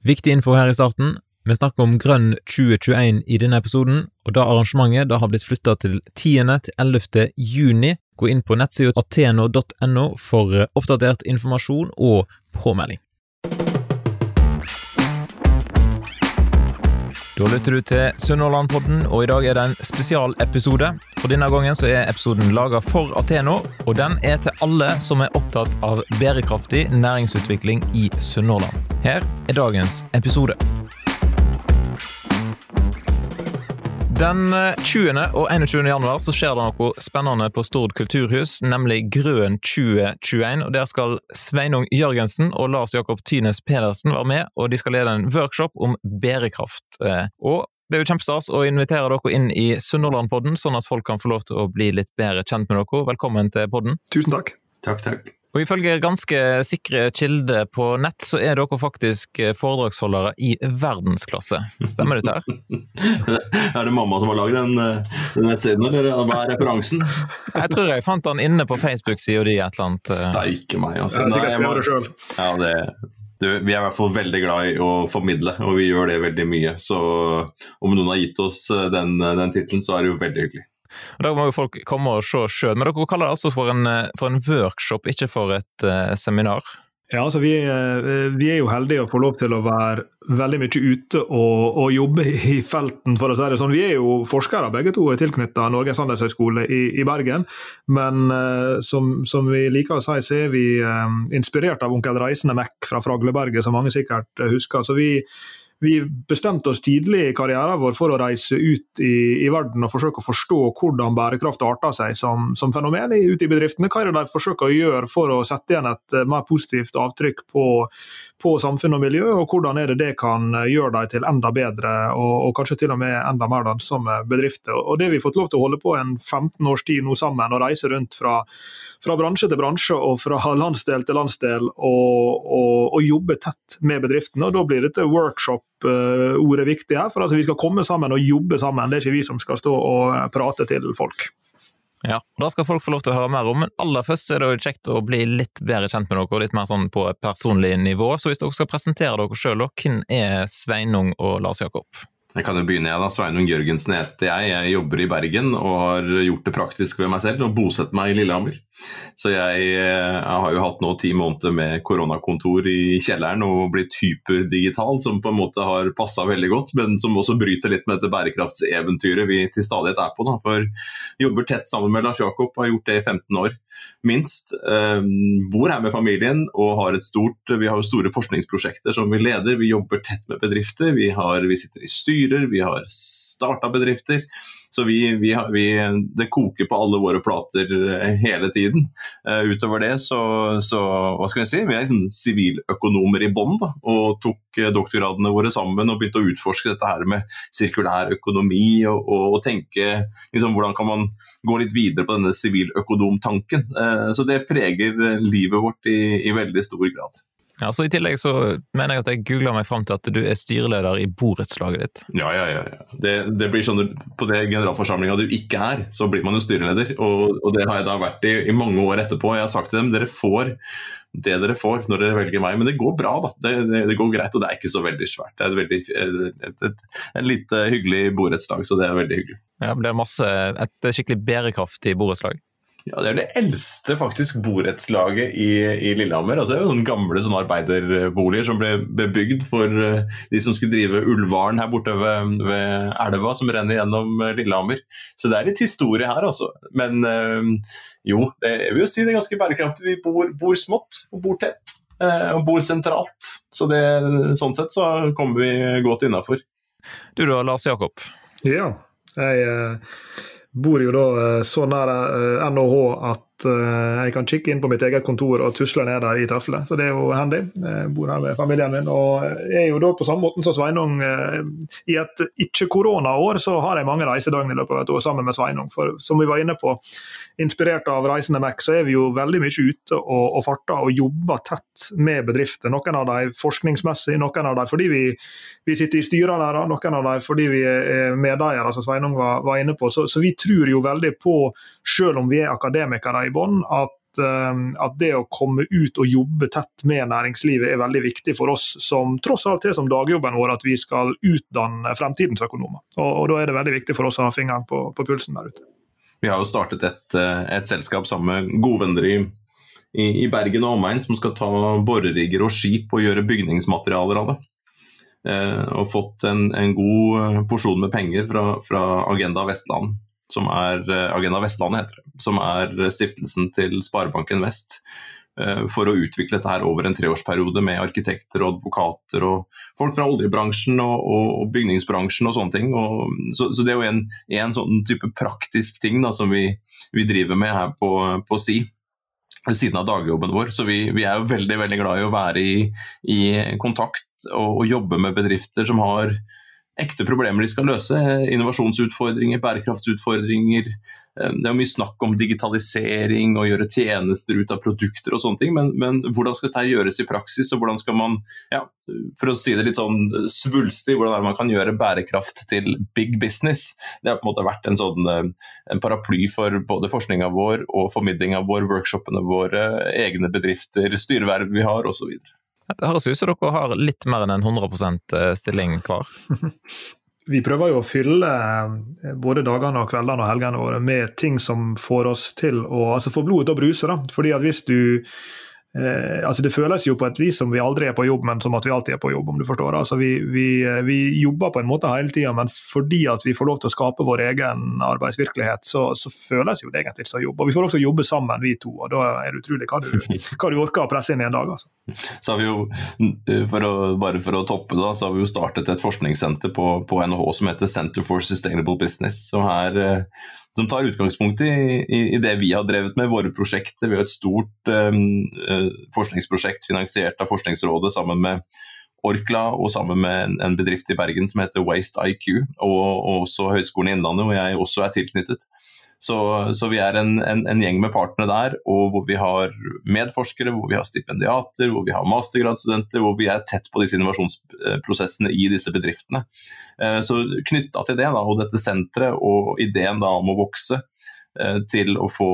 Viktig info her i starten. Vi snakker om Grønn 2021 i denne episoden, og da arrangementet da har blitt flytta til 10. til 11. juni. Gå inn på nettsida ateno.no for oppdatert informasjon og påmelding. Da lytter du til Sunnhordlandpodden, og i dag er det en spesialepisode. For denne gangen så er episoden laga for Ateno, og den er til alle som er opptatt av bærekraftig næringsutvikling i Sunnhordland. Her er dagens episode. Den 20. og 21. januar så skjer det noe spennende på Stord kulturhus, nemlig Grøn 2021. og Der skal Sveinung Jørgensen og Lars Jakob Tynes Pedersen være med, og de skal lede en workshop om bærekraft. Og det er jo kjempestas å invitere dere inn i Sunnhordlandpodden, sånn at folk kan få lov til å bli litt bedre kjent med dere. Velkommen til podden. Tusen takk. Takk, takk. Og Ifølge ganske sikre kilder på nett, så er dere faktisk foredragsholdere i verdensklasse. Stemmer dette her? er det mamma som har lagd den, den, nettsiden, eller hva er referansen? jeg tror jeg fant den inne på Facebook-sida di et eller annet. Steike meg, altså. Det er sikkert jeg det. Ja, det, du, vi er i hvert fall veldig glad i å formidle, og vi gjør det veldig mye. Så om noen har gitt oss den, den tittelen, så er det jo veldig hyggelig. Og Da må jo folk komme og se sjøl. Men dere kaller det altså for en, for en workshop, ikke for et uh, seminar? Ja, altså vi, vi, er jo heldige å få lov til å være veldig mye ute og, og jobbe i felten, for å si det sånn. Vi er jo forskere begge to, tilknyttet Norges handelshøyskole i, i, Bergen. Men som, som, vi liker å si, så er vi inspirert av onkel Reisende Mac fra Fragleberget, som mange sikkert husker. Så vi vi bestemte oss tidlig i karrieren vår for å reise ut i, i verden og forsøke å forstå hvordan bærekraft arter seg som, som fenomen ute i bedriftene. Hva er det de forsøker å gjøre for å sette igjen et eh, mer positivt avtrykk på, på samfunn og miljø, og hvordan er det det kan gjøre dem til enda bedre og, og kanskje til og med enda mer lønnsomme bedrifter. Og Det vi fått lov til å holde på en 15 års tid nå sammen og reise rundt fra, fra bransje til bransje og fra landsdel til landsdel og, og, og jobbe tett med bedriftene. og Da blir dette workshop ordet viktig her. For altså, vi skal komme sammen og jobbe sammen, det er ikke vi som skal stå og prate til folk. Ja, og Det skal folk få lov til å høre mer om, men aller først er det jo kjekt å bli litt bedre kjent med dere, litt mer sånn på personlig nivå. Så hvis dere skal presentere dere sjøl, hvem er Sveinung og Lars Jakob? Jeg kan jo begynne, jeg da. Sveinung Jørgensen heter jeg. Jeg jobber i Bergen og har gjort det praktisk ved meg selv og bosetter meg i Lillehammer. Så jeg, jeg, har jo hatt nå ti måneder med koronakontor i kjelleren og blitt hyperdigital, som på en måte har passa veldig godt, men som også bryter litt med dette bærekraftseventyret vi til stadighet er på. Da. For jobber tett sammen med Lars Jakob, har gjort det i 15 år minst. Um, bor her med familien og har et stort Vi har jo store forskningsprosjekter som vi leder. Vi jobber tett med bedrifter. Vi, har, vi sitter i styrer, vi har starta bedrifter. Så vi, vi, vi, det koker på alle våre plater eh, hele tiden. Uh, utover det så, så, hva skal jeg si, vi er liksom siviløkonomer i bånn og tok uh, doktorgradene våre sammen og begynte å utforske dette her med sirkulær økonomi og, og, og tenke liksom, hvordan kan man gå litt videre på denne siviløkonomtanken. Så det preger livet vårt i, i veldig stor grad. Ja, så I tillegg så mener jeg at jeg googla meg fram til at du er styreleder i borettslaget ditt. Ja, ja, ja. Det, det blir sånn På det generalforsamlinga du ikke er, så blir man jo styreleder. Og, og, det har jeg da vært i, i mange år etterpå. Jeg har sagt til dem dere får det dere får når dere velger meg. Men det går bra, da. Det, det, det går greit, og det er ikke så veldig svært. Det er et veldig, et, et, et, en litt hyggelig borettslag, så det er veldig hyggelig. Ja, det er masse, Et skikkelig bærekraftig borettslag? Ja, Det er det eldste faktisk borettslaget i, i, Lillehammer. Altså, det er jo noen gamle sånne arbeiderboliger som ble bebygd for uh, de som skulle drive Ulvaren her borte ved, ved, elva som renner gjennom uh, Lillehammer. Så det er litt historie her, altså. Men uh, jo, det, jeg vil jo si det er ganske bærekraftig. Vi bor, bor smått og bor tett. og bor sentralt. Så det, sånn sett så kommer vi godt innafor. Du da, Lars Jakob? Ja, jeg bor jo da eh, så nær NHH eh, at Eh, jeg kan kikke inn på mitt eget kontor og tusle ned der i tøflene. Så det er jo handy. Jeg bor her med familien min. Og er jo da på samme måten som Sveinung I et ikke-koronaår så har jeg mange reisedøgn i løpet av et år sammen med Sveinung. For som vi var inne på, inspirert av Reisende Mac, så er vi jo veldig mye ute og, og farter og jobber tett med bedrifter. Noen av dem forskningsmessig, noen av dem fordi vi, vi sitter i styrene der, noen av dem fordi vi er medeiere, som Sveinung var, var inne på. Så, så vi tror jo veldig på, selv om vi er akademikere i bånn at at, det å komme ut og jobbe tett med næringslivet er veldig viktig for oss som tross alt er som dagjobben vår at vi skal utdanne fremtidens økonomer. Og, og Da er det veldig viktig for oss å ha fingeren på, på pulsen der ute. Vi har jo startet et, et selskap sammen med gode venner i, i, Bergen og omegn som skal ta borerigger og skip og gjøre bygningsmaterialer av det. Eh, og fått en, en, god porsjon med penger fra, fra Agenda Vestland som er eh, Agenda Vestlandet heter det, som er stiftelsen til Sparebanken Vest. Eh, for å utvikle dette her over en treårsperiode med arkitekter og advokater og folk fra oljebransjen og, og bygningsbransjen og sånne ting. Og, så, så, det er jo en, en, sånn type praktisk ting da, som vi, vi, driver med her på, på SI ved siden av dagjobben vår. Så vi, vi, er jo veldig veldig glad i å være i, i kontakt og, og, jobbe med bedrifter som har ekte problemer de skal løse. Innovasjonsutfordringer, bærekraftsutfordringer. Eh, det er mye snakk om digitalisering og gjøre tjenester ut av produkter og sånne ting, men, men hvordan skal dette gjøres i praksis? og hvordan skal man, ja, For å si det litt sånn svulstig, hvordan man kan gjøre bærekraft til big business? Det har på en måte vært en sånn eh, en paraply for både forskninga vår og formidlinga vår, workshopene våre, egne bedrifter, styreverv vi har osv. Det høres ut som dere har litt mer enn en 100 eh, stilling hver. Vi prøver jo å fylle eh, både dagene og kveldene og helgene våre med ting som får oss til å altså få blodet til å bruse. da. Fordi at hvis du Eh, altså Det føles jo på et vis som vi aldri er på jobb, men som at vi alltid er på jobb. om du forstår. Altså Vi, vi, eh, vi jobber på en måte hele tida, men fordi at vi får lov til å skape vår egen arbeidsvirkelighet, så, så, føles jo det egentlig som jobb. Og Vi får også jobbe sammen, vi to, og da er det utrolig hva du, hva du orker å presse inn i en dag. altså. Så har vi jo, for å, Bare for å toppe da, så har vi jo startet et forskningssenter på, på NHH som heter Center for Sustainable Business. og her eh, som tar utgangspunkt i, i, det vi har drevet med, våre prosjekter. Vi har et stort um, forskningsprosjekt finansiert av Forskningsrådet sammen med Orkla og sammen med en, en bedrift i Bergen som heter Waste IQ, og, og også Høgskolen i Innlandet, hvor jeg også er tilknyttet. Så, så, vi er en, en, en, gjeng med partene der, og hvor vi har medforskere, hvor vi har stipendiater, hvor vi har mastergradsstudenter, hvor vi er tett på disse innovasjonsprosessene i disse bedriftene. Eh, så knytta til det, da, og dette senteret og ideen da om å vokse, til å få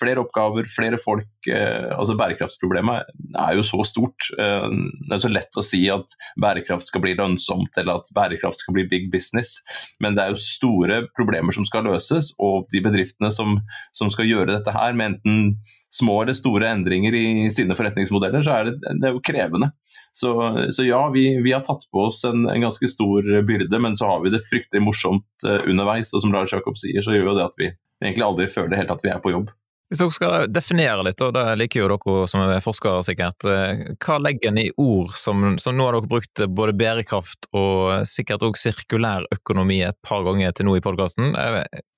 flere oppgaver, flere folk. Eh, altså Bærekraftsproblemet er jo så stort. Eh, det er så lett å si at bærekraft skal bli lønnsomt eller at bærekraft skal bli big business, men det er jo store problemer som skal løses, og de bedriftene som, som skal gjøre dette her med enten små eller store endringer i sine forretningsmodeller, så er det, det er jo krevende. Så, så ja, vi, vi, har tatt på oss en, en, ganske stor byrde, men så har vi det fryktelig morsomt underveis. Og som Lars Jakob sier, så gjør jo det at vi egentlig aldri føler helt at vi er på jobb. Hvis dere skal definere litt, og det liker jo dere som er forskere sikkert, eh, hva legger en i ord som, som nå har dere brukt både bærekraft og sikkert òg sirkulær økonomi et par ganger til nå i podkasten?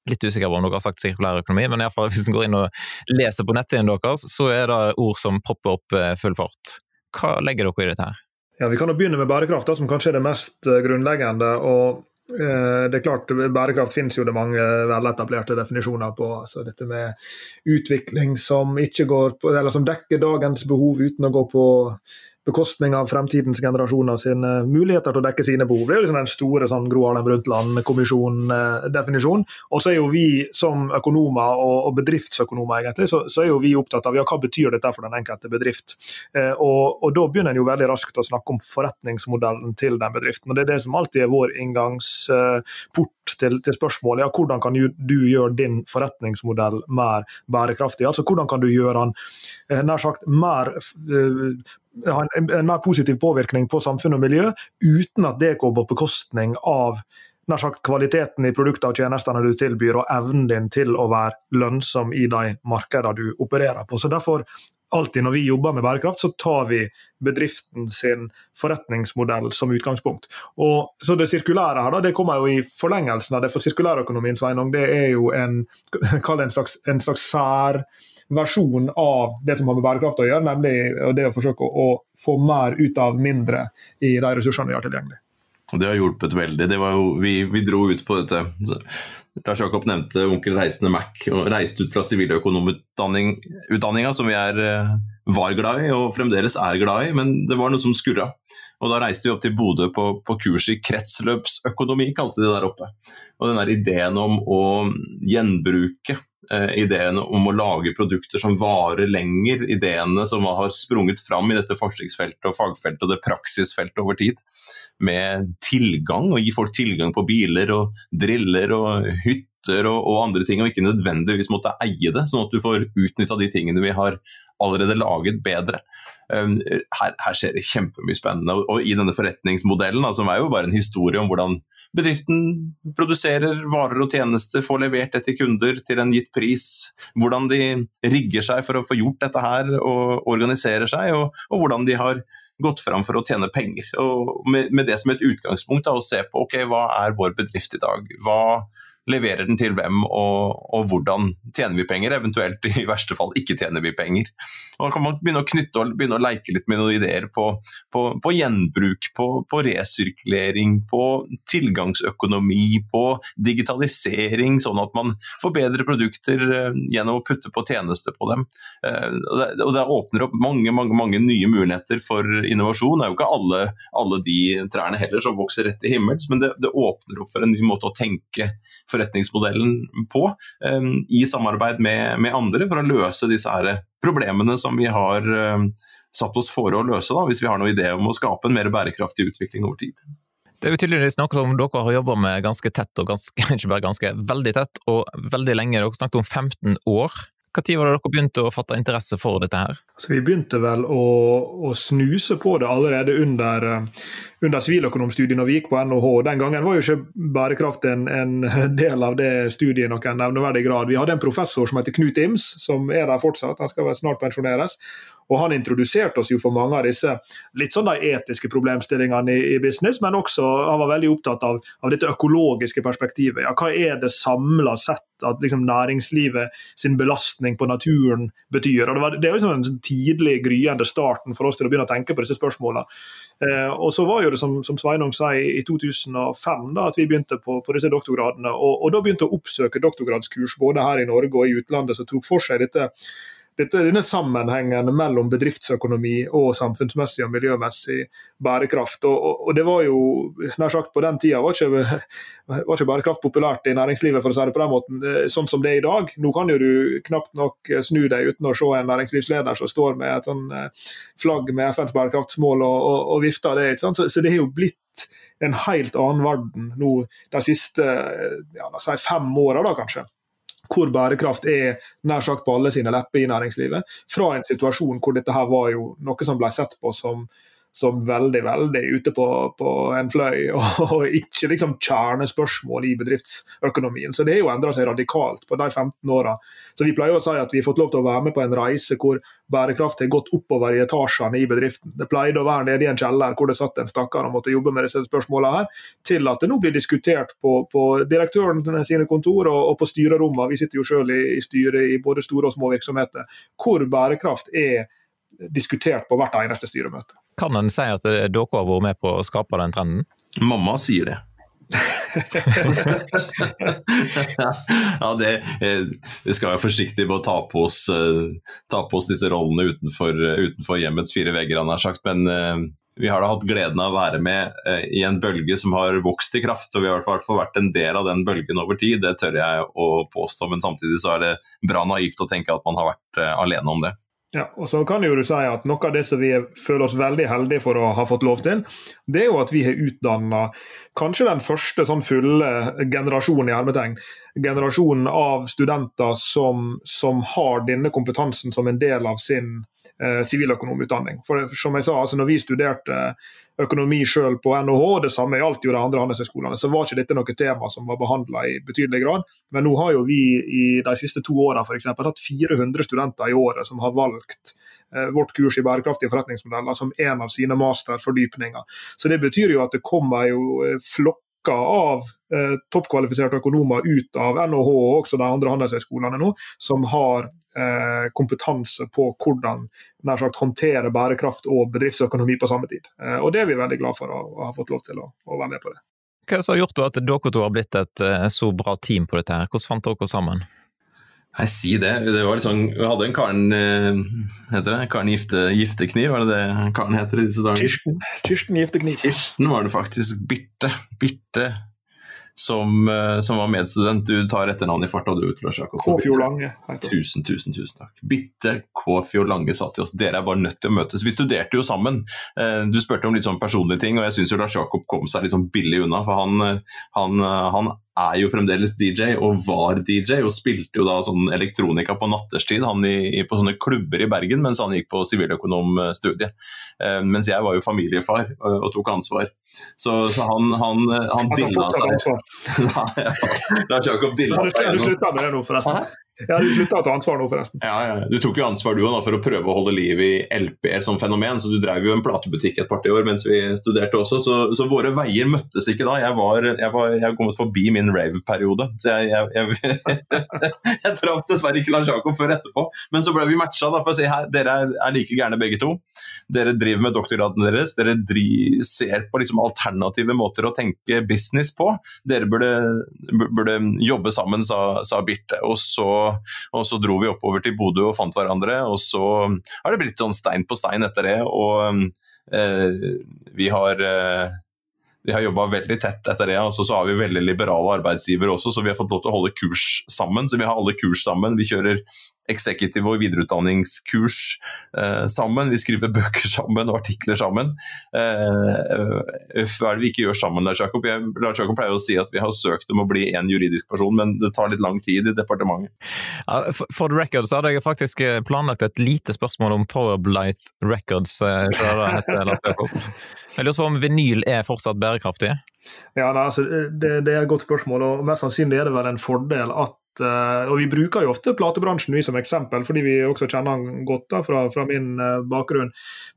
Litt usikker på om dere har sagt sirkulær økonomi, men iallfall hvis en går inn og leser på nettsiden deres, så er det ord som popper opp eh, full fart. Hva legger dere i dette her? Ja, Vi kan jo begynne med bærekraft, da, som kanskje er det mest eh, grunnleggende. og det er klart, Bærekraft finnes jo det mange veletablerte definisjoner på. altså Dette med utvikling som går på, som dekker dagens behov uten å gå på bekostning av fremtidens generasjoner sine muligheter til å dekke sine behov. Det er jo liksom den store sånn Gro Harlem Brundtland-kommisjon-definisjonen. Og så er jo vi som økonomer og, og bedriftsøkonomer egentlig, så, så, er jo vi opptatt av ja, hva betyr dette for den enkelte bedrift. Eh, og, og, Da begynner en jo veldig raskt å snakke om forretningsmodellen til den bedriften. og Det er det som alltid er vår inngangsport til, til spørsmålet ja, hvordan kan du gjøre din forretningsmodell mer bærekraftig. Altså Hvordan kan du gjøre den eh, nær sagt mer eh, ha en, en, mer positiv påvirkning på samfunn og miljø, uten at det går på bekostning av nær sagt, kvaliteten i produktene og tjenestene du tilbyr, og evnen din til å være lønnsom i de markedene du opererer på. Så Derfor alltid når vi jobber med bærekraft, så tar vi bedriften sin forretningsmodell som utgangspunkt. Og så Det sirkulære her da, det kommer jo i forlengelsen av det, for sirkulærøkonomien Sveinung, det er jo en, en slags, en slags særversjon av det som har med bærekraft å gjøre, nemlig det å forsøke å, å få mer ut av mindre i de ressursene vi har tilgjengelig. Det har hjulpet veldig. Jo, vi, vi, dro ut på dette Lars Jakob nevnte onkel Reisende Mac og reiste ut fra siviløkonomutdanninga, som vi er, eh, var glad i og fremdeles er glad i, men det var noe som skurra. Og Da reiste vi opp til Bodø på, på kurs i kretsløpsøkonomi, kalte de det der oppe. Og den der ideen om å gjenbruke ideene om å lage produkter som varer lenger, ideene som har sprunget fram i dette forskningsfeltet og fagfeltet og det praksisfeltet over tid, med tilgang, og gi folk tilgang på biler og driller og hytter og, og andre ting, og ikke nødvendigvis måtte eie det, sånn at du får utnytta de tingene vi har allerede laget bedre. Um, her, her, skjer det kjempemye spennende. Og, i denne forretningsmodellen, som er jo bare en historie om hvordan bedriften produserer varer og tjenester, får levert det til kunder til en gitt pris, hvordan de rigger seg for å få gjort dette her og organiserer seg, og, og hvordan de har gått fram for å tjene penger. Og med, med det som et utgangspunkt, da, å se på ok, hva er vår bedrift i dag. Hva, leverer den til hvem og, og, hvordan tjener vi penger, eventuelt i verste fall ikke tjener vi penger. Og Da kan man begynne å knytte og begynne å leke litt med noen ideer på, på, på gjenbruk, på, på, resirkulering, på tilgangsøkonomi, på digitalisering, sånn at man får bedre produkter eh, gjennom å putte på tjenester på dem. Eh, og det, og det åpner opp mange, mange, mange nye muligheter for innovasjon. Det er jo ikke alle, alle de trærne heller som vokser rett i himmels, men det, det åpner opp for en ny måte å tenke forretningsmodellen på, ehm, i samarbeid med, med, andre, for å løse disse her problemene som vi har ehm, satt oss for å løse, da, hvis vi har noen idé om å skape en mer bærekraftig utvikling over tid. Det er jo tydeligvis noe som dere har jobba med ganske tett, og ganske, ikke bare ganske, veldig tett og veldig lenge. Dere snakket om 15 år. Når var det dere begynte å fatte interesse for dette her? Altså, vi begynte vel å, å, snuse på det allerede under, eh, under siviløkonomstudiet når vi gikk på NHH. Den gangen var jo ikke bærekraft en, en del av det studiet i noen nevneverdig grad. Vi hadde en professor som heter Knut Ims, som er der fortsatt. Han skal vel snart pensjoneres. Og Han introduserte oss jo for mange av disse litt sånn de etiske problemstillingene i, i, business, men også han var veldig opptatt av, av dette økologiske perspektivet. Ja, hva er det samla sett at liksom, næringslivet sin belastning på naturen betyr? Og Det, var, det er jo liksom en sånn tidlig gryende starten for oss til å begynne å tenke på disse spørsmålene. Eh, og så var jo det som, som Sveinung sier, i 2005 da, at vi begynte på, på disse doktorgradene. Og, og da begynte å oppsøke doktorgradskurs både her i Norge og i utlandet som tok for seg dette dette, denne sammenhengen mellom bedriftsøkonomi og samfunnsmessig og miljømessig bærekraft. Og, og, og det var jo, nær sagt På den tida var ikke, var ikke bærekraft populært i næringslivet, for å si det på den måten, eh, sånn som det er i dag. Nå kan jo du knapt nok snu deg uten å se en næringslivsleder som står med et sånn eh, flagg med FNs bærekraftsmål og, og, og vifter det. Så, så det har jo blitt en helt annen verden nå de siste ja, si fem åra, kanskje hvor bærekraft er nær sagt på alle sine lepper i næringslivet, fra en situasjon hvor dette her var jo noe som ble sett på som som veldig veldig ute på, på en fløy, og, og, ikke liksom kjernespørsmål i bedriftsøkonomien. Så det har jo endra seg radikalt på de 15 åra. Så vi pleier å si at vi har fått lov til å være med på en reise hvor bærekraft har gått oppover i etasjene i bedriften. Det pleide å være nede i en kjeller hvor det satt en stakkar og måtte jobbe med disse spørsmålene her, til at det nå blir diskutert på, på direktøren sine kontor og, og på styrerommene. Vi sitter jo sjøl i, i styret i både store og små virksomheter, hvor bærekraft er diskutert på hvert eneste styremøte. Kan en si at dere har vært med på å skape den trenden? Mamma sier det. ja, det, eh, vi skal være forsiktige med å ta på oss, eh, ta på oss disse rollene utenfor, utenfor, hjemmets fire vegger, han har sagt. Men vi har da hatt gleden av å være med i en bølge som har vokst i kraft. Og vi har i hvert fall vært en del av den bølgen over tid, det tør jeg å påstå. Men samtidig så er det bra naivt å tenke at man har vært alene om det. Ja, og så kan jo du si at Noe av det som vi føler oss veldig heldige for å ha fått lov til, det er jo at vi har utdanna kanskje den første sånn fulle generasjonen i hermetegn. Generasjonen av studenter som, som, har denne kompetansen som en del av sin eh, siviløkonomutdanning. Eh, for som jeg sa, altså når vi studerte økonomi selv på NHH, det samme gjaldt jo de andre handelshøyskolene, så var ikke dette noe tema som var behandla i betydelig grad. Men nå har jo vi i de siste to åra hatt 400 studenter i året som har valgt eh, vårt kurs i bærekraftige forretningsmodeller som en av sine masterfordypninger. Så Det betyr jo at det kommer jo eh, flokk av eh, toppkvalifiserte økonomer ut av NHH og også de andre handelshøyskolene nå, som har eh, kompetanse på hvordan nær sagt, håndtere bærekraft og bedriftsøkonomi på samme tid. Eh, og Det er vi veldig glad for å, å ha fått lov til å, å, være med på det. Hva som har gjort at dere to har blitt et eh, så bra team på dette? her? Hvordan fant dere sammen? Nei, si det. det var sånn, Vi hadde en Karen eh, heter det? Karen Gifte, Giftekniv, var det det Karen heter i disse dager? Kirsten, Kirsten Giftekniv. Kirsten var det faktisk. Birte. Birte som, eh, som, var medstudent. Du tar etternavnet i farta, du. Lars Jakob. Kåfjord Lange. Tusen, tusen, tusen takk. Bitte Kåfjord Lange sa til oss dere er bare nødt til å møtes. Vi studerte jo sammen. Eh, du spurte om litt sånn personlige ting, og jeg syns Lars Jakob kom seg litt sånn billig unna. For han, han, han er jo fremdeles DJ, og var DJ, og spilte jo da sånn elektronika på natterstid han i, på sånne klubber i Bergen mens han gikk på siviløkonomstudiet. Eh, mens jeg var jo familiefar og, og tok ansvar. Så, så han, han, han dilla seg Lars Jakob dilla seg. Har du slutta med det nå, forresten? Ja, Du slutta å ta ansvar nå, forresten. Ja, ja. Du tok jo ansvar du òg for å prøve å holde liv i LP-er som fenomen. så Du drev jo en platebutikk et par år mens vi studerte også, så, så, våre veier møttes ikke da. Jeg var, jeg var, jeg kommet forbi min rave-periode, så jeg, jeg, jeg, jeg traff dessverre ikke Lars Jakob før etterpå. Men så ble vi matcha da, for å si her, dere er, er like gærne begge to. Dere driver med doktorgraden deres, dere driver, ser på liksom alternative måter å tenke business på. Dere burde, burde jobbe sammen, sa, sa Birte. Og så og så dro vi oppover til Bodø og fant hverandre, og så har det blitt sånn stein på stein etter det. Og eh, vi har eh, vi har jobba veldig tett etter det. og så har vi veldig liberale arbeidsgivere også, så vi har fått lov til å holde kurs sammen. Så vi har alle kurs sammen. Vi kjører executive- og videreutdanningskurs eh, sammen. Vi skriver bøker sammen og artikler sammen. Eh, hva er det vi ikke gjør sammen, Lars Jakob? Jeg, Lars Jakob pleier å si at vi har søkt om å bli en juridisk person, men det tar litt lang tid i departementet. Ja, for, for the record så hadde jeg faktisk eh, planlagt et lite spørsmål om Powerblight Records. Eh, heter, Lars Jakob. Jeg lurer på om vinyl er fortsatt bærekraftig? Ja, nei, altså, det, det, er et godt spørsmål, og mest sannsynlig er det vel en fordel at Og vi bruker jo ofte platebransjen vi som eksempel, fordi vi også kjenner han godt da, fra, fra min uh, bakgrunn.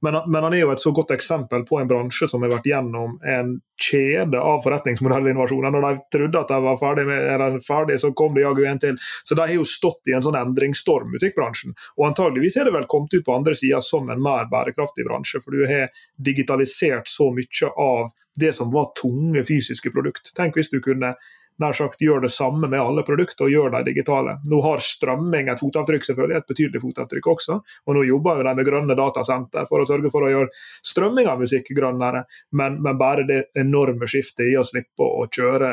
Men, men, han er jo et så godt eksempel på en bransje som har vært gjennom en kjede av forretningsmodellinnovasjoner. Når de trodde at de var ferdig, med, ferdig så kom det jaggu en til. Så de har jo stått i en sånn endringsstorm, musikkbransjen. Og antageligvis er det vel kommet ut på andre sida som en mer bærekraftig bransje, for du har digitalisert så mye av det som var tunge fysiske produkt. Tenk hvis du kunne nær sagt gjør det samme med alle produkter og gjør de digitale. Nå har strømming et fotavtrykk, selvfølgelig, et betydelig fotavtrykk også. Og nå jobber jo de med grønne datasenter for å sørge for å gjøre strømming av musikk grønnere. Men, men bare det enorme skiftet i å slippe å kjøre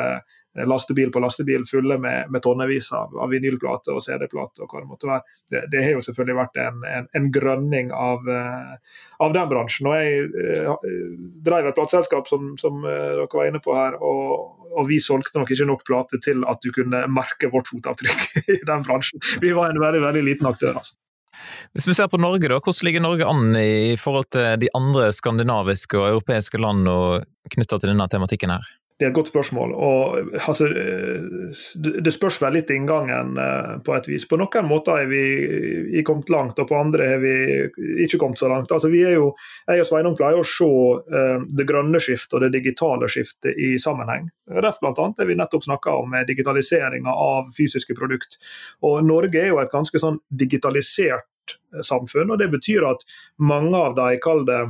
lastebil på lastebil fulle med, med tonnevis av, av vinylplater og CD-plater og hva det måtte være. Det, det, har jo selvfølgelig vært en, en, en grønning av, uh, av, den bransjen. Og Jeg uh, drev et plateselskap som, som dere var inne på her, og, og, vi solgte nok ikke nok plater til at du kunne merke vårt fotavtrykk i den bransjen. Vi var en veldig, veldig liten aktør. altså. Hvis vi ser på Norge, da, hvordan ligger Norge an i forhold til de andre skandinaviske og europeiske land knytta til denne tematikken her? Det er et godt spørsmål. og altså, Det spørs vel litt inngangen eh, på et vis. På noen måter er vi kommet langt, og på andre har vi ikke kommet så langt. Altså, vi er jo, Jeg og Sveinung pleier å se uh, det grønne skiftet og det digitale skiftet i sammenheng. Ref blant annet det vi nettopp snakka om digitaliseringa av fysiske produkt. Og Norge er jo et ganske sånn digitalisert samfunn, og det betyr at mange av de, kall det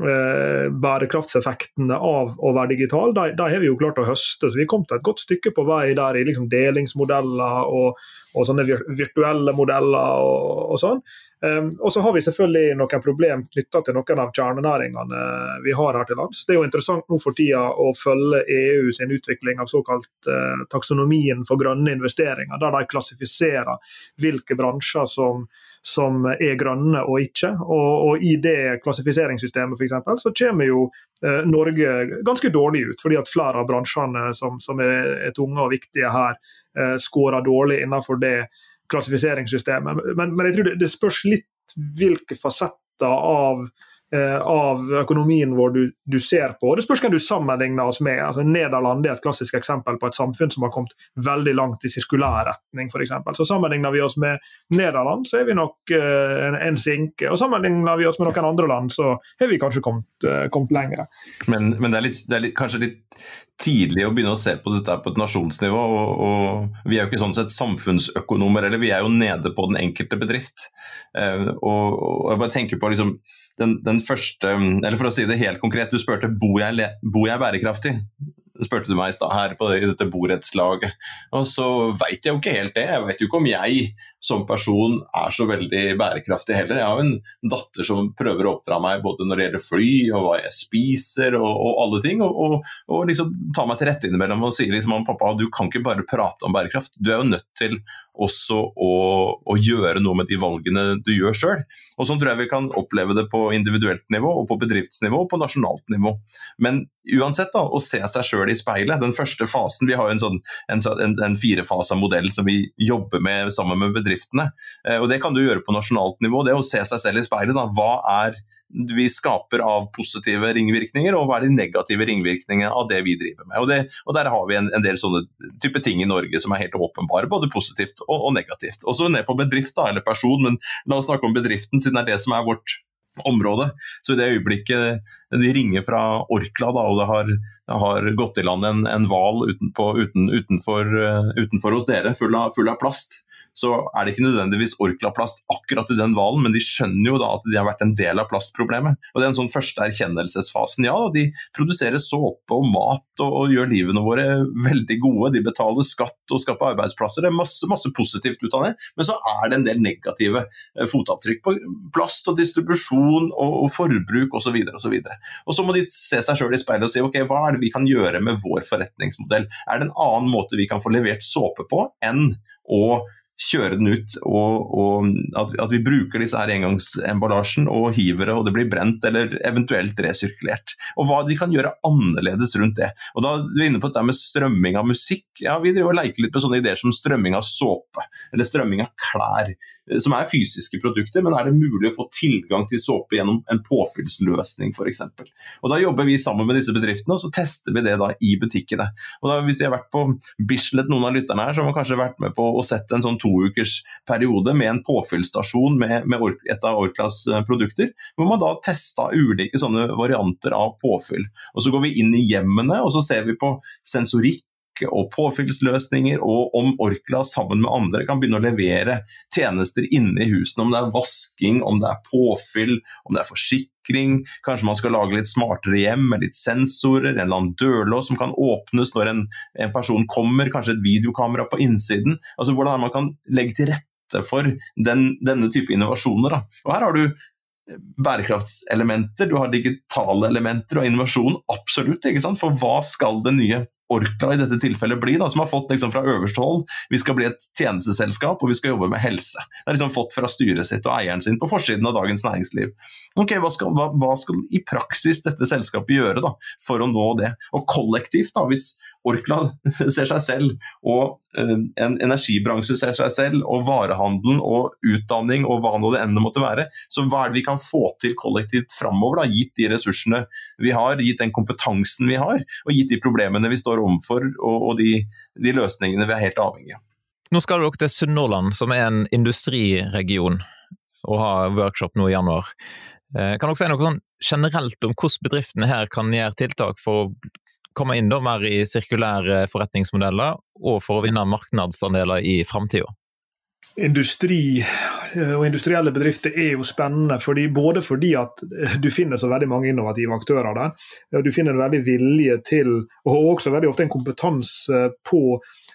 eh, bærekraftseffektene av å være digital, de, de, har vi jo klart å høste. Så vi kom til et godt stykke på vei der i liksom delingsmodeller og, og sånne virtuelle modeller og, og sånn. Um, og så har vi selvfølgelig noen problem knytta til noen av kjernenæringene vi har her til lands. Det er jo interessant nå for tida å følge EU sin utvikling av såkalt uh, taksonomien for grønne investeringer, der de klassifiserer hvilke bransjer som som er grønne og ikke. Og, og i det klassifiseringssystemet for eksempel, så kommer jo eh, Norge ganske dårlig ut, fordi at flere av bransjene som, som er, er, tunge og viktige her, eh, skårer dårlig innenfor det klassifiseringssystemet. Men, men jeg tror det, det spørs litt hvilke fasetter av av økonomien vår du, du, ser på. Det spørs hvem du sammenligner oss med. Altså, Nederland er et klassisk eksempel på et samfunn som har kommet veldig langt i sirkulær retning, f.eks. Så sammenligner vi oss med Nederland, så er vi nok uh, en, en, sinke. Og sammenligner vi oss med noen andre land, så har vi kanskje kommet, uh, kommet lenger. Men, men det, er litt, det, er litt, kanskje litt tidlig å begynne å se på dette på et nasjonsnivå. Og, og, vi er jo ikke sånn sett samfunnsøkonomer, eller vi er jo nede på den enkelte bedrift. Uh, og, og, jeg bare tenker på liksom den, den, første Eller for å si det helt konkret, du spurte bor jeg, bor jeg bærekraftig. Spurte du meg i stad her på i dette borettslaget. Og så veit jeg jo ikke helt det. Jeg veit jo ikke om jeg som person er så veldig bærekraftig heller. Jeg har jo en datter som prøver å oppdra meg både når det gjelder fly og hva jeg spiser og, og alle ting, og, og, og, liksom ta meg til rette innimellom og si liksom pappa, du kan ikke bare prate om bærekraft. Du er jo nødt til også å, å, gjøre noe med de valgene du gjør sjøl. Sånn tror jeg vi kan oppleve det på individuelt nivå, og på bedriftsnivå og på nasjonalt nivå. Men uansett, da, å se seg sjøl i speilet. Den første fasen, Vi har jo en, sånn, en, en, en firefasa modell som vi jobber med sammen med bedriftene. Eh, og Det kan du gjøre på nasjonalt nivå. Det å se seg selv i speilet. Da. Hva er vi skaper av positive ringvirkninger, og hva er de negative ringvirkningene av det vi driver med. Og, det, og Der har vi en, en, del sånne type ting i Norge som er helt åpenbare, både positivt og, og negativt. Også ned på bedrift da, eller person, men la oss snakke om bedriften, siden det er det som er vårt område. Så i det øyeblikket de ringer fra Orkla da, og det har, har gått i land en hval utenfor, uten, utenfor, uh, utenfor, hos dere full av, full av plast, så er det ikke nødvendigvis Orkla-plast akkurat i den hvalen, men de skjønner jo da at de har vært en del av plastproblemet. Og Det er en sånn første erkjennelsesfasen. Ja, de produserer såpe og mat og, og, gjør livene våre veldig gode. De betaler skatt og skaper arbeidsplasser. Det er masse, masse positivt ut av det. Men så er det en del negative eh, fotavtrykk på plast og distribusjon og, og forbruk osv. Og, så og, og så må de se seg sjøl i speilet og si ok, hva er det vi kan gjøre med vår forretningsmodell. Er det en annen måte vi kan få levert såpe på enn å kjøre den ut, og, og at, at, vi bruker disse her engangsemballasjen og hiver det, og det blir brent eller eventuelt resirkulert. Og hva de kan gjøre annerledes rundt det. Og da er vi inne på dette med strømming av musikk. Ja, Vi driver og leker litt med sånne ideer som strømming av såpe, eller strømming av klær, eh, som er fysiske produkter, men er det mulig å få tilgang til såpe gjennom en påfyllsløsning f.eks. Da jobber vi sammen med disse bedriftene, og så tester vi det da i butikkene. Og da Hvis de har vært på Bislett, noen av lytterne her, så har man kanskje vært med på å sette en sånn to ukers periode med en påfyllstasjon med, med et av Orklas eh, produkter, hvor man da testa ulike sånne varianter av påfyll. Og Så går vi inn i hjemmene og så ser vi på sensorikk og påfyllsløsninger, og om Orkla sammen med andre kan begynne å levere tjenester inne i husene. Om det er vasking, om det er påfyll, om det er forsikring. Kanskje man skal lage litt smartere hjem med litt sensorer, en eller annen dørlås som kan åpnes når en, en person kommer, kanskje et videokamera på innsiden. Altså Hvordan man kan legge til rette for den, denne type innovasjoner. Da. Og Her har du bærekraftselementer, du har digitale elementer og innovasjon, absolutt. ikke sant? For hva skal det nye Orkla i dette tilfellet bli, da, som har fått liksom fra øverste hold vi skal bli et tjenesteselskap og vi skal jobbe med helse. Det har liksom fått fra styret sitt og eieren sin på forsiden av Dagens Næringsliv. Ok, Hva skal, hva, hva skal i praksis dette selskapet gjøre da, for å nå det? Og kollektivt, da, hvis Orkla ser seg selv, og eh, en energibransje ser seg selv, og varehandelen og utdanning og hva nå det enn måtte være. Så hva er det vi kan få til kollektivt framover, da, gitt de ressursene vi har, gitt den kompetansen vi har, og gitt de problemene vi står overfor og, og de, de, løsningene vi er helt avhengige av. Nå skal dere til Sunnhordland, som er en industriregion, og ha workshop nå i januar. Eh, kan dere si noe sånn generelt om hvordan bedriftene her kan gjøre tiltak for å komme inn da mer i sirkulære forretningsmodeller, og for å vinne markedsandeler i framtida? Industri eh, og industrielle bedrifter er jo spennende, fordi, både fordi at du finner så veldig mange innovative aktører der. Du finner en veldig vilje til, og også veldig ofte en kompetanse på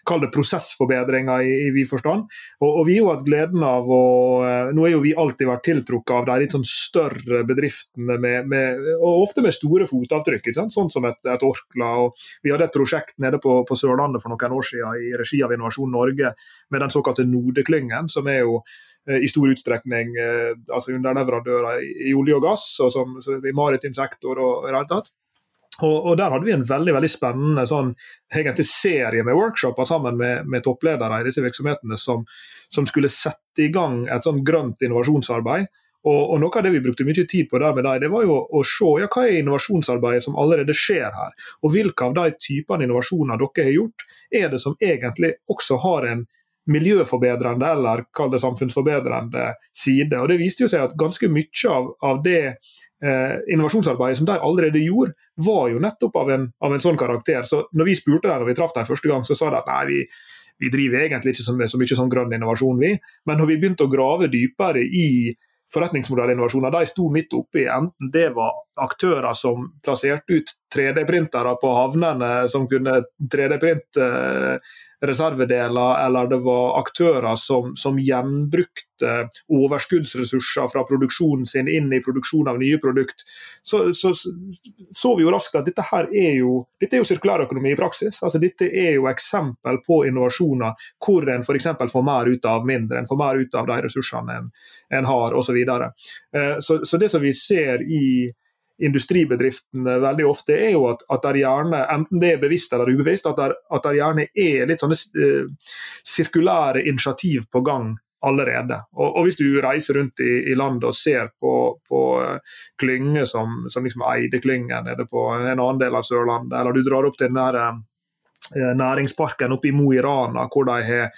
kall det prosessforbedringer i, i vid forstand. Og, og, vi har jo hatt gleden av å eh, Nå er jo vi alltid vært tiltrukket av de litt sånn større bedriftene, med, med, og ofte med store fotavtrykk, sånn som et, et, Orkla. og Vi hadde et prosjekt nede på, på, Sørlandet for noen år siden i regi av Innovasjon Norge med den såkalte Node-klyngen, som er jo eh, i stor utstrekning eh, altså underleverandører i, i olje og gass, og som, i maritim sektor og i det hele tatt. Og, og, Der hadde vi en veldig veldig spennende sånn, serie med workshoper sammen med, med toppledere i disse virksomhetene som, som, skulle sette i gang et sånn grønt innovasjonsarbeid. Og, og, Noe av det vi brukte mye tid på der med deg, det var jo å se ja, hva er innovasjonsarbeidet som allerede skjer her. Og hvilke av de typene innovasjoner dere har gjort, er det som egentlig også har en miljøforbedrende eller kall det samfunnsforbedrende side. Og Det viste jo seg at ganske mye av, av det eh, innovasjonsarbeidet som de allerede gjorde, var jo nettopp av en, av en, sånn karakter. Så når vi spurte dem når vi traff dem første gang, så sa de at nei, vi, vi driver egentlig ikke så, så mye sånn grønn innovasjon, vi. Men når vi begynte å grave dypere i forretningsmodellinnovasjoner, de sto midt oppi enten det var aktører som plasserte ut 3D-printere på havnene som kunne 3D-printe reservedeler, eller det var aktører som, som gjenbrukte overskuddsressurser fra produksjonen sin inn i produksjon av nye produkt, så, så, så vi jo raskt at dette her er jo, dette er jo sirkulærøkonomi i praksis. Altså, dette er jo eksempel på innovasjoner hvor en f.eks. får mer ut av mindre, en får mer ut av de ressursene en, en har osv. Så, videre. Eh, så, så det som vi ser i industribedriftene veldig ofte, er jo at, at der gjerne, enten det er bevisst eller ubevisst, at der, at der gjerne er litt sånne uh, sirkulære initiativ på gang allerede. Og, og, Hvis du reiser rundt i, i landet og ser på, på uh, klynger som, som liksom Eide-klyngen nede på en annen del av Sørlandet, eller du drar opp til den der uh, næringsparken oppe i Mo i Rana, hvor de har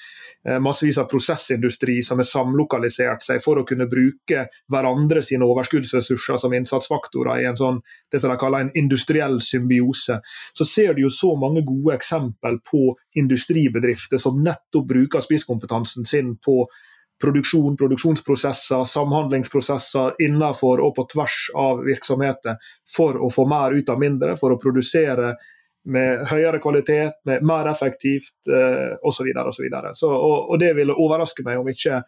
Eh, massevis av prosessindustri som har samlokalisert seg for å kunne bruke hverandre sine overskuddsressurser som innsatsfaktorer i en sånn, det som de kaller en industriell symbiose. Så ser du jo så mange gode eksempel på industribedrifter som nettopp bruker spisskompetansen sin på produksjon, produksjonsprosesser, samhandlingsprosesser innenfor og på tvers av virksomheter for å få mer ut av mindre, for å produsere med høyere kvalitet, med mer effektivt eh, osv. osv. Og, og det ville overraske meg om ikke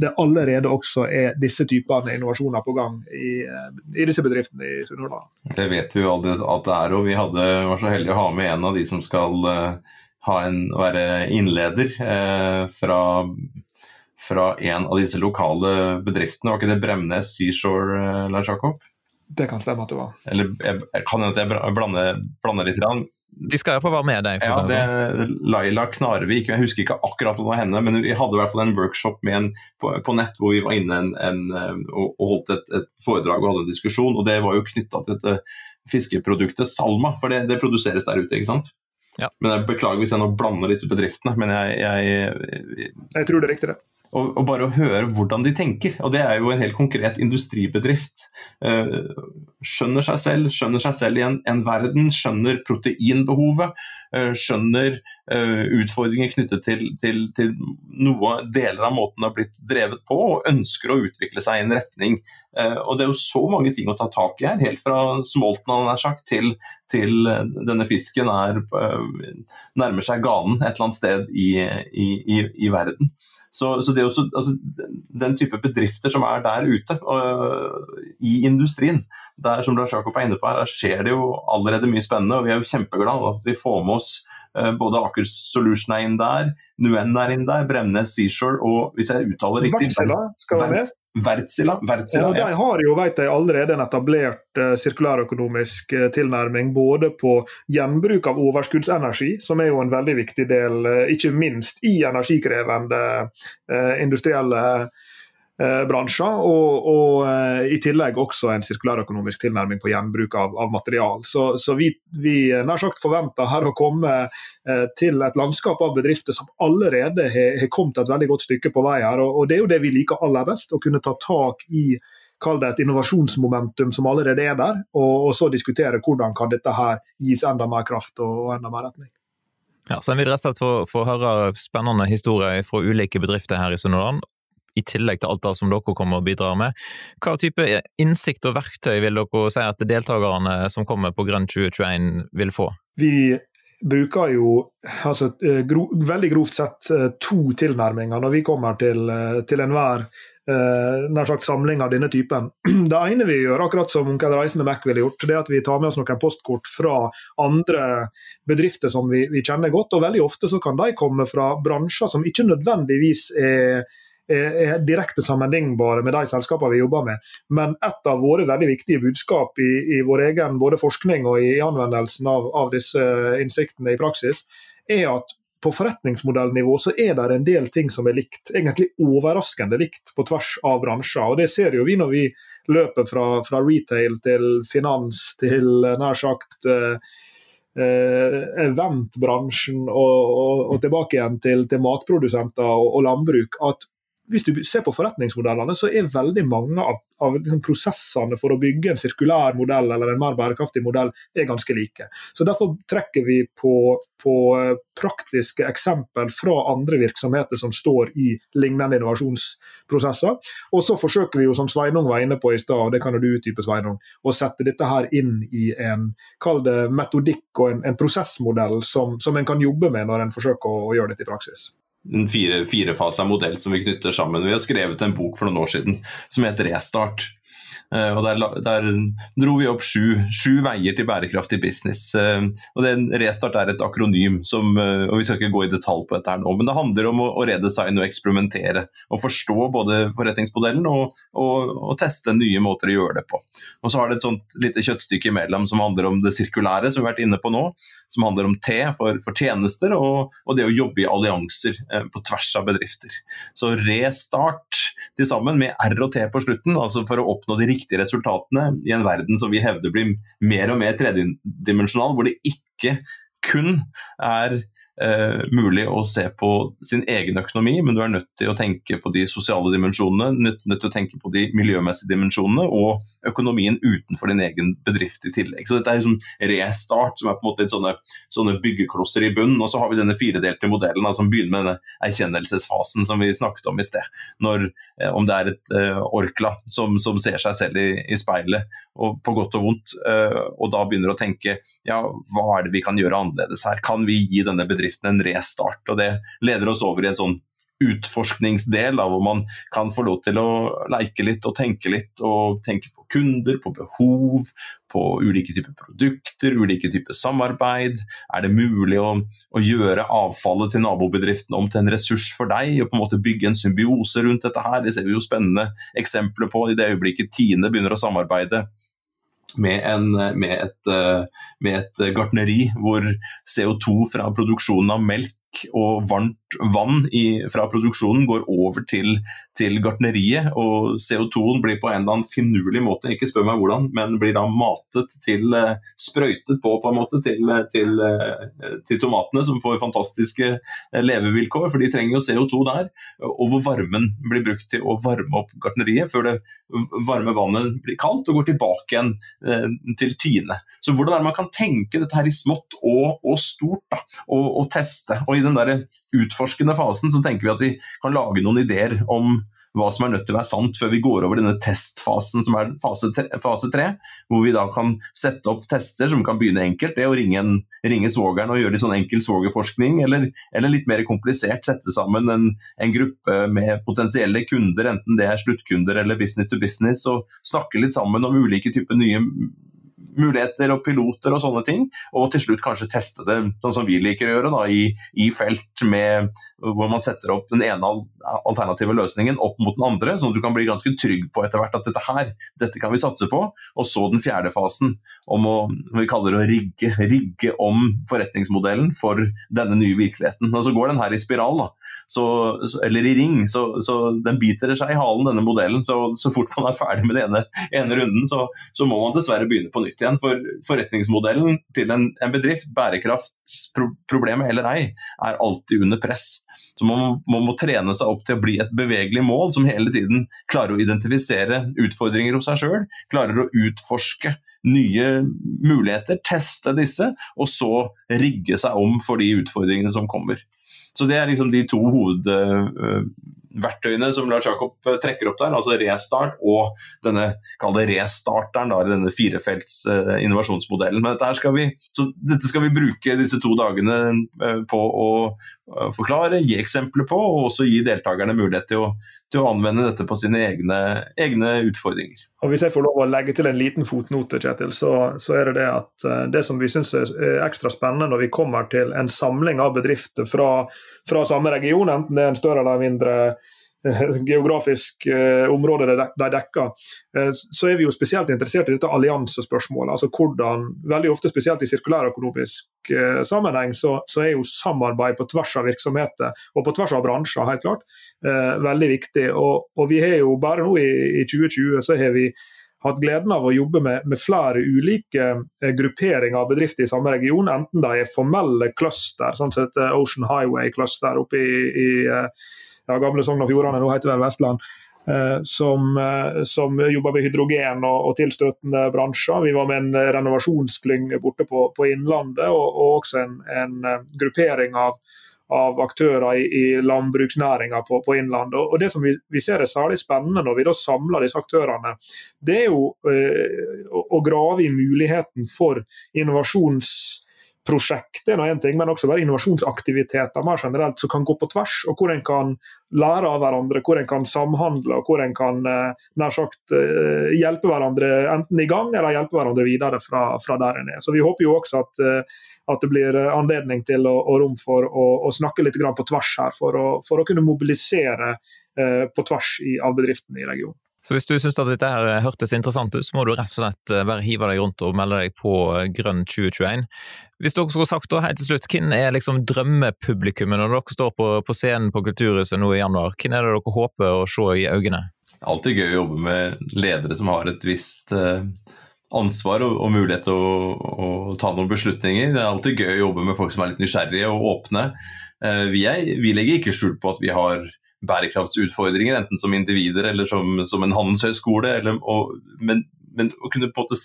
det allerede også er disse typene innovasjoner på gang i, eh, i disse bedriftene i Sunnhordland. Det vet vi jo at det er, og vi hadde, var så heldige å ha med en av de som skal uh, en, være innleder eh, fra, fra, en av disse lokale bedriftene. Var ikke det Bremnes Seashore, Lars Jakob? Det kan stemme at det var. Eller jeg, kan hende at jeg blander, blander litt. Rann. De skal iallfall være med deg. Ja, det er Laila Knarvik. Jeg husker ikke akkurat hva det var henne, men vi hadde i hvert fall en workshop med en, på, på, nett hvor vi var inne en, en, og, og, holdt et, et, foredrag og hadde en diskusjon. og Det var jo knytta til dette fiskeproduktet Salma, for det, det, produseres der ute. ikke sant? Ja. Men jeg Beklager hvis jeg nå blander disse bedriftene, men jeg Jeg, jeg, jeg tror det er riktig, det og, og, bare å høre hvordan de tenker. Og det er jo en helt konkret industribedrift. Uh, skjønner seg selv, skjønner seg selv i en, en verden, skjønner proteinbehovet. Uh, skjønner uh, utfordringer knyttet til, til, til, noe deler av måten det har blitt drevet på, og ønsker å utvikle seg i en retning. og det er jo så mange ting å ta tak i her, helt fra smolten sagt, til, til denne fisken er, nærmer seg ganen et eller annet sted i, i, i, i verden. Så, så det er også, altså, Den type bedrifter som er der ute og, i industrien, der som Lars Jakob er inne på her, skjer det jo allerede mye spennende. og Vi er jo kjempeglade at vi får med oss både Aker Solution er inn der, Nuen er inn der, Bremnes Seashore og hvis jeg uttaler riktig Vertsila skal være med. Wärtsilä. Ja, de har jo vet jeg, allerede en etablert uh, sirkulærøkonomisk uh, tilnærming både på gjenbruk av overskuddsenergi, som er jo en veldig viktig del, uh, ikke minst i energikrevende industrielle bransjer, og, og i tillegg også en sirkulærøkonomisk tilnærming på gjenbruk av, av material. Så, så vi, vi, nær sagt forventer her å komme til et landskap av bedrifter som allerede har, kommet et veldig godt stykke på vei her. Og, og det er jo det vi liker aller best, å kunne ta tak i kall det et innovasjonsmomentum som allerede er der, og, og, så diskutere hvordan kan dette her gis enda mer kraft og, og enda mer retning. Ja, så En vil rett og slett få høre spennende historier fra ulike bedrifter her i Sunnhordland, i tillegg til alt det som dere kommer og bidrar med. Hva type innsikt og verktøy vil dere si at deltakerne som kommer på Grønn 2021 vil få? Vi bruker jo altså, eh, gro, veldig grovt sett eh, to tilnærminger når vi kommer til, eh, til enhver nær sagt samling av denne typen. Det ene vi gjør, akkurat som Onkel Reisende Mac ville gjort, det er at vi tar med oss noen postkort fra andre bedrifter som vi, vi kjenner godt. og Veldig ofte så kan de komme fra bransjer som ikke nødvendigvis er er direkte sammenlignbare med de selskapene vi jobber med. Men et av våre veldig viktige budskap i, i vår egen både forskning og i anvendelsen av, av disse innsiktene i praksis, er at på forretningsmodellnivå så er det en del ting som er likt, egentlig overraskende likt på tvers av bransjer. og Det ser jo vi når vi løper fra, fra retail til finans til nær sagt eh, eh, eventbransjen og, og, og, tilbake igjen til, til matprodusenter og, og, landbruk. at hvis du ser på forretningsmodellene, så er veldig mange av, av liksom prosessene for å bygge en sirkulær modell eller en mer bærekraftig modell er ganske like. Så Derfor trekker vi på, på eh, praktiske eksempel fra andre virksomheter som står i lignende innovasjonsprosesser. Og så forsøker vi jo, som Sveinung var inne på i stad, det kan du utdype, Sveinung, å sette dette her inn i en metodikk og en, en prosessmodell som, som en kan jobbe med når en forsøker å, å gjøre dette i praksis en fire, firefasa modell som vi knytter sammen. Vi har skrevet en bok for noen år siden som heter Restart. Eh, og der, der, dro vi opp sju, sju, veier til bærekraftig business. Eh, og det, Restart er et akronym, som, eh, og vi skal ikke gå i detalj på dette her nå, men det handler om å, å redesigne og eksperimentere. Og forstå både forretningsmodellen og, og, og, teste nye måter å gjøre det på. Og så har det et sånt lite kjøttstykke imellom som handler om det sirkulære, som vi har vært inne på nå. Som handler om T for, for tjenester, og, og, det å jobbe i allianser på tvers av bedrifter. Så Restart til sammen med R og T på slutten, altså for å oppnå de riktige riktige resultatene i en verden som vi hevder blir mer og mer tredimensjonal, hvor det ikke kun er eh, mulig å se på sin egen økonomi, men du er nødt til å tenke på de sosiale dimensjonene, nødt, nødt til å tenke på de miljømessige dimensjonene og økonomien utenfor din egen bedrift i tillegg. Så dette er liksom restart, som er på en måte litt sånne, sånne byggeklosser i bunnen. Og så har vi denne firedelte modellen da, som begynner med denne erkjennelsesfasen som vi snakket om i sted. Når, eh, om det er et eh, Orkla som, som, ser seg selv i, i, speilet, og på godt og vondt, eh, og da begynner å tenke ja, hva er det vi kan gjøre annerledes her? Kan vi gi denne bedriften bedriften en restart. og Det leder oss over i en sånn utforskningsdel da, hvor man kan få lov til å leke litt og tenke litt. Og tenke på kunder, på behov, på ulike typer produkter, ulike typer samarbeid. Er det mulig å, å, gjøre avfallet til nabobedriften om til en ressurs for deg, og på en måte bygge en symbiose rundt dette her? Det ser vi jo spennende eksempler på i det øyeblikket Tine begynner å samarbeide med, en, med, et, eh, med, et, gartneri hvor CO2 fra produksjonen av melk og varmt vann i, fra produksjonen går over til, til gartneriet. Og CO2-en blir på en eller annen finurlig måte, ikke spør meg hvordan, men blir da matet til eh, Sprøytet på på en måte til, til, eh, til tomatene, som får fantastiske eh, levevilkår, for de trenger jo CO2 der. Og hvor varmen blir brukt til å varme opp gartneriet før det varme vannet blir kaldt og går tilbake igjen til Tine. Så hvordan er det man kan tenke dette her i smått og, og stort, da, og, og teste. Og i den der utforskende fasen så tenker vi at vi kan lage noen ideer om hva som er nødt til å være sant før vi går over denne testfasen som er fase tre, fase tre hvor vi da kan sette opp tester som kan begynne enkelt. Det å ringe, en, ringe svogeren og gjøre litt sånn enkel svogerforskning, eller, eller, litt mer komplisert sette sammen en, en, gruppe med potensielle kunder, enten det er sluttkunder eller business to business, og snakke litt sammen om ulike typer nye muligheter og piloter og sånne ting. Og til slutt kanskje teste det sånn som vi liker å gjøre, da, i, i, felt med, hvor man setter opp den ene alternative løsningen opp mot den andre, sånn at du kan bli ganske trygg på etter hvert at dette her, dette kan vi satse på. Og så den fjerde fasen, om å vi kaller det å rigge, rigge om forretningsmodellen for denne nye virkeligheten. Og så går den her i spiral, da. Så, eller i ring. Så, så, den biter seg i halen, denne modellen. Så, så fort man er ferdig med den ene, ene runden, så, så, må man dessverre begynne på nytt igjen. For forretningsmodellen til en, en bedrift, bærekraftsproblemet eller ei, er alltid under press. Så man, man, må trene seg opp til å bli et bevegelig mål som hele tiden klarer å identifisere utfordringer hos seg sjøl, klarer å utforske nye muligheter, teste disse, og så rigge seg om for de utfordringene som kommer. Så det er liksom de to hovedverktøyene som Lars Jakob eh, trekker opp der, altså restart og denne det restarteren, da, denne firefelts uh, innovasjonsmodellen. Men dette, skal vi, dette skal vi bruke disse to dagene uh, på å uh, forklare, gi eksempler på, og også gi deltakerne mulighet til å, til å anvende dette på sine egne, egne, utfordringer. Og Hvis jeg får lov å legge til en liten fotnote, Kjetil, så, så er det det at det som vi syns er ekstra spennende når vi kommer til en samling av bedrifter fra, fra samme region, enten det er en større eller mindre geografisk uh, område de dekker, så er vi jo spesielt interessert i dette alliansespørsmålet. altså hvordan, Veldig ofte, spesielt i sirkulærøkonomisk sammenheng, så, så er jo samarbeid på tvers av virksomheter og på tvers av bransjer helt klart eh, veldig viktig. Og, og, vi har jo bare nå i, i 2020 så har vi hatt gleden av å jobbe med, med flere ulike eh, grupperinger av bedrifter i samme region, enten de er formelle cluster, sånn sett Ocean Highway Cluster oppe i, i, ja, gamle Sogn og Fjordane, nå heter det Vestland. Som, som jobber med hydrogen og, og, tilstøtende bransjer. Vi var med en renovasjonsklynge borte på, på Innlandet, og, og også en, en, gruppering av av aktører i, i landbruksnæringa på, på, Innlandet. Og Det som vi, vi, ser er særlig spennende når vi da samler disse aktørene, det er jo eh, å, grave i muligheten for innovasjons prosjekt er en ting, men også være innovasjonsaktiviteter mer generelt som kan gå på tvers, og hvor en kan lære av hverandre, hvor en kan samhandle og hvor en kan eh, nær sagt eh, hjelpe hverandre enten i gang eller hjelpe hverandre videre fra, fra der en er. Så Vi håper jo også at, at det blir anledning til og, og rom for å, å, snakke litt på tvers her, for å, for å kunne mobilisere eh, på tvers i, av bedriftene i regionen. Så hvis du syns dette her hørtes interessant ut, så må du rett og slett eh, bare hive deg rundt og melde deg på eh, Grønn 2021. Hvis dere skulle sagt da, helt til slutt, hvem er liksom drømmepublikummet når dere står på, på, scenen på Kulturhuset nå i januar? Hvem er det dere håper å se i øynene? Alltid gøy å jobbe med ledere som har et visst ansvar og, og mulighet til å, å, ta noen beslutninger. Det er alltid gøy å jobbe med folk som er litt nysgjerrige og åpne. Eh, vi, er, vi, legger ikke skjul på at vi har bærekraftsutfordringer, enten som individer eller som, som en handelshøyskole. Eller, og, men, men, å kunne på en måte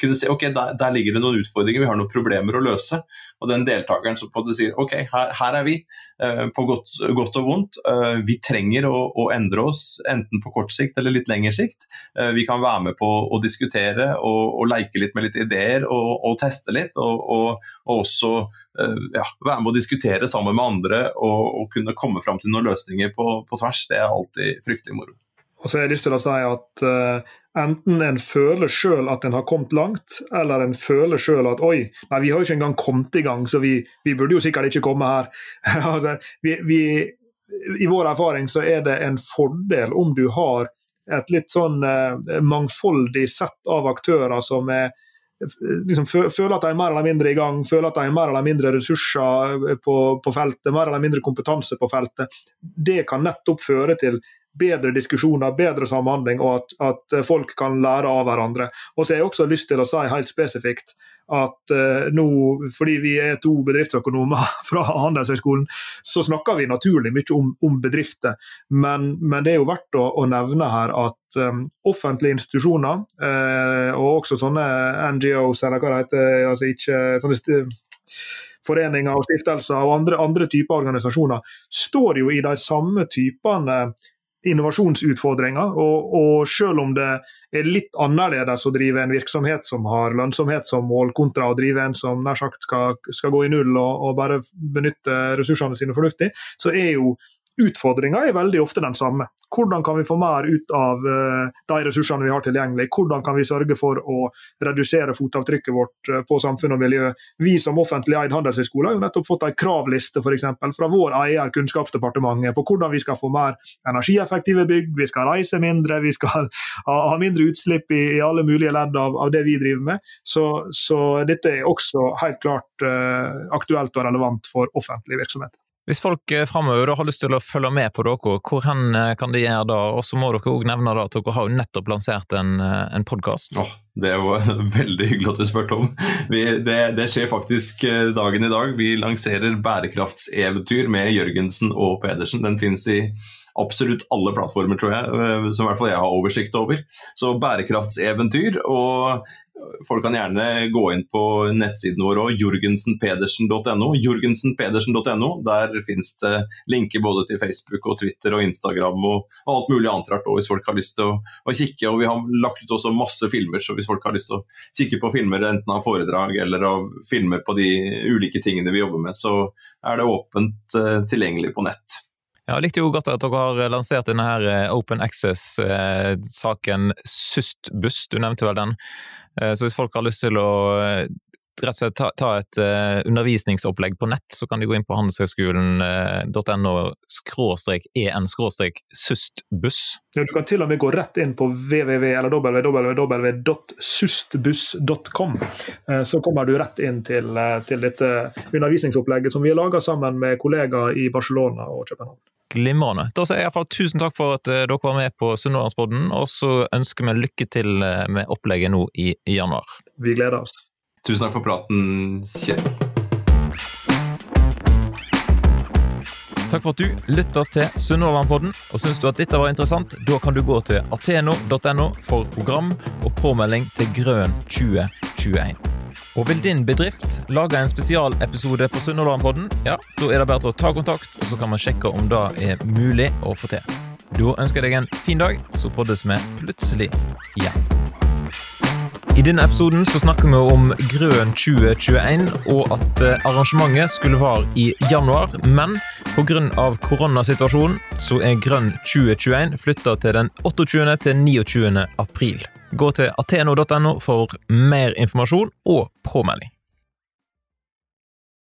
kunne se ok, der, der, ligger det noen utfordringer, vi har noen problemer å løse. Og den deltakeren som på måte sier ok, her, her er vi, eh, på godt, godt, og vondt. Eh, vi trenger å, å, endre oss, enten på kort sikt eller litt lengre sikt. Eh, vi kan være med på å diskutere og, og leke litt med litt ideer og, og teste litt. Og, og, og også ja, være med å diskutere sammen med andre og, kunne komme fram til noen løsninger på, på tvers. Det er alltid fryktelig moro. Og så har jeg lyst til å si at uh, enten en føler sjøl at en har kommet langt, eller en føler sjøl at oi, nei, vi har jo ikke engang kommet i gang, så vi, vi burde jo sikkert ikke komme her. altså, vi, vi, I vår erfaring så er det en fordel om du har et litt sånn eh, mangfoldig sett av aktører som er liksom, føler at de er mer eller mindre i gang, føler at de har mer eller mindre ressurser på, på feltet, mer eller mindre kompetanse på feltet. Det kan nettopp føre til bedre diskusjoner, bedre samhandling, og at, at, folk kan lære av hverandre. Og så har jeg også lyst til å si helt spesifikt at uh, nå, fordi vi er to bedriftsøkonomer fra Handelshøyskolen, så snakker vi naturlig mye om, om bedrifter. Men, men, det er jo verdt å, å nevne her at um, offentlige institusjoner, uh, og også sånne NGOs, eller hva det heter, altså ikke sånne foreninger og stiftelser og andre, andre typer organisasjoner, står jo i de samme typene innovasjonsutfordringer. Og, og, selv om det er litt annerledes å drive en virksomhet som har lønnsomhet som mål, kontra å drive en som nær sagt skal, skal gå i null og, og bare benytte ressursene sine fornuftig, så er jo Utfordringa er veldig ofte den samme. Hvordan kan vi få mer ut av uh, de ressursene vi har tilgjengelig? Hvordan kan vi sørge for å redusere fotavtrykket vårt uh, på samfunn og miljø? Vi som offentlig eid handelshøyskole har jo nettopp fått en kravliste for eksempel, fra vår eier Kunnskapsdepartementet på hvordan vi skal få mer energieffektive bygg, vi skal reise mindre, vi skal ha, mindre utslipp i, alle mulige ledd av, det vi driver med. Så, så dette er også helt klart uh, aktuelt og relevant for offentlig virksomhet. Hvis folk eh, framover har lyst til å følge med på dere, hvor hen eh, kan de gjøre da? Og så må dere òg nevne at dere har jo nettopp lansert en, eh, en podkast. Oh, det var veldig hyggelig at du spurte om. Vi, det, det, skjer faktisk dagen i dag. Vi lanserer Bærekraftseventyr med Jørgensen og Pedersen. Den finnes i absolutt alle plattformer, tror jeg, som i hvert fall jeg har oversikt over. Så bærekraftseventyr. Og Folk kan gjerne gå inn på nettsiden vår òg, jorgensenpedersen.no. jorgensenpedersen.no. Der finnes det linker både til Facebook og Twitter og Instagram og, alt mulig annet rart hvis folk har lyst til å, å, kikke. Og vi har lagt ut også masse filmer, så hvis folk har lyst til å kikke på filmer enten av foredrag eller av filmer på de ulike tingene vi jobber med, så er det åpent uh, tilgjengelig på nett. Jeg likte jo godt at dere har lansert denne her eh, Open Access-saken Sustbuss, du nevnte vel den. Eh, så hvis folk har lyst til å rett og slett ta, ta et uh, undervisningsopplegg på nett, så kan de gå inn på handelshøyskolen.no skråstrek en skråstrek sustbuss. Ja, du kan til og med gå rett inn på www, eller www.sustbuss.com. Så kommer du rett inn til, til dette undervisningsopplegget som vi har laga sammen med kollegaer i Barcelona og København. Glimrende. Da sier jeg iallfall tusen takk for at dere var med på Sunnhordlandspodden, og så ønsker vi lykke til med opplegget nå i januar. Vi gleder oss. Tusen takk for praten, Kjetil. Takk for at du lytter til Sunnhordlandpodden. Og syns du at dette var interessant, da kan du gå til ateno.no for program og påmelding til Grøn 2021. Og vil din bedrift lage en spesialepisode på Sunnhordlandpodden, ja, da er det bare til å ta kontakt, og så kan man sjekke om det er mulig å få til. Da ønsker jeg deg en fin dag, og så poddes vi plutselig igjen. I denne episoden så snakker vi om Grøn 2021, og at eh, arrangementet skulle være i januar. Men pga. koronasituasjonen så er Grønn 2021 flytta til den 28. til 29. april. Gå til ateno.no for mer informasjon og påmelding.